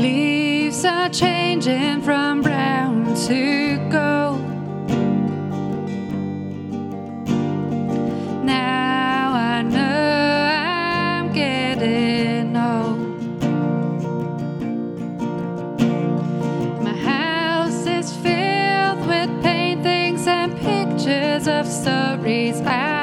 leaves are changing from brown to gold. Now I know I'm getting old. My house is filled with paintings and pictures of stories I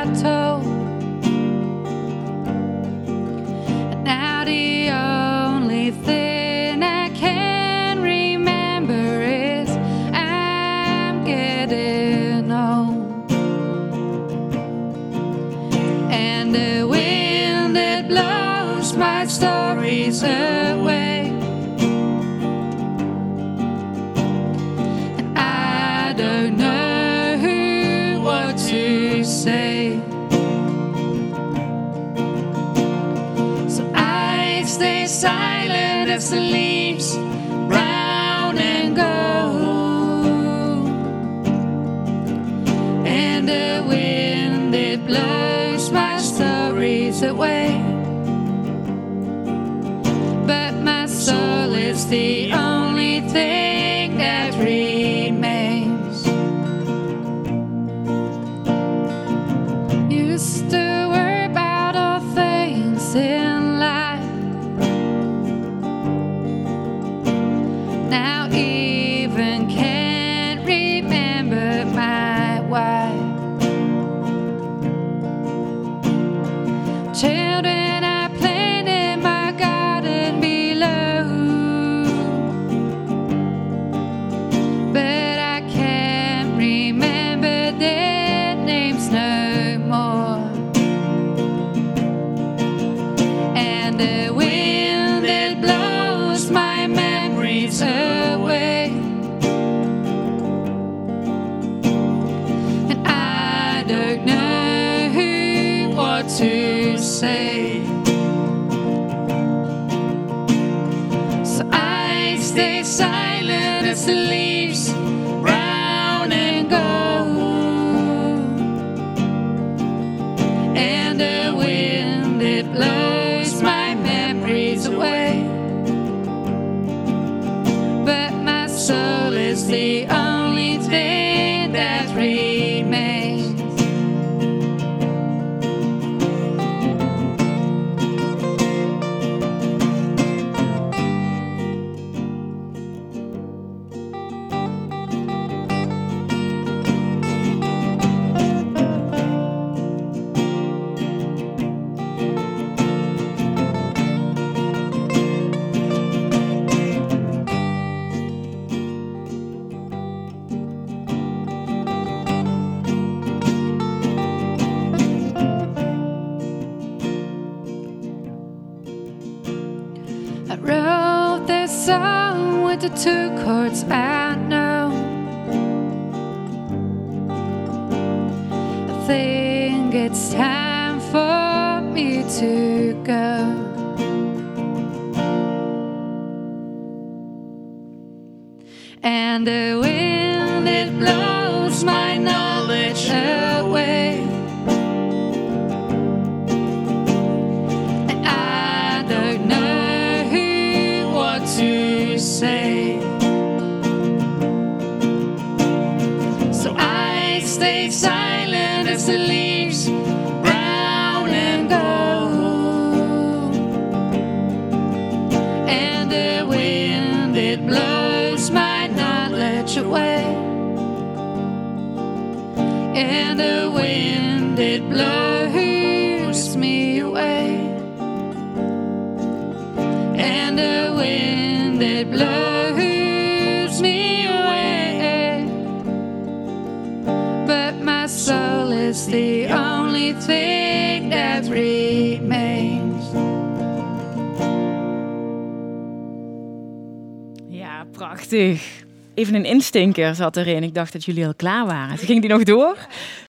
away. I don't know what to say. So I stay silent as the leaves brown and gold. And the wind it blows my stories away. The only thing that remains. Used to worry about all things in life. Now even can't remember my wife. Children say. So I stay silent as the leaves song with the two chords I know. I think it's time for me to go. And the wind Silent as the leaves brown and gold. And the wind it blows might not let you away. And the wind it blows me away. And the wind it blows Ja, prachtig. Even een instinker zat erin. Ik dacht dat jullie al klaar waren. Ging die nog door.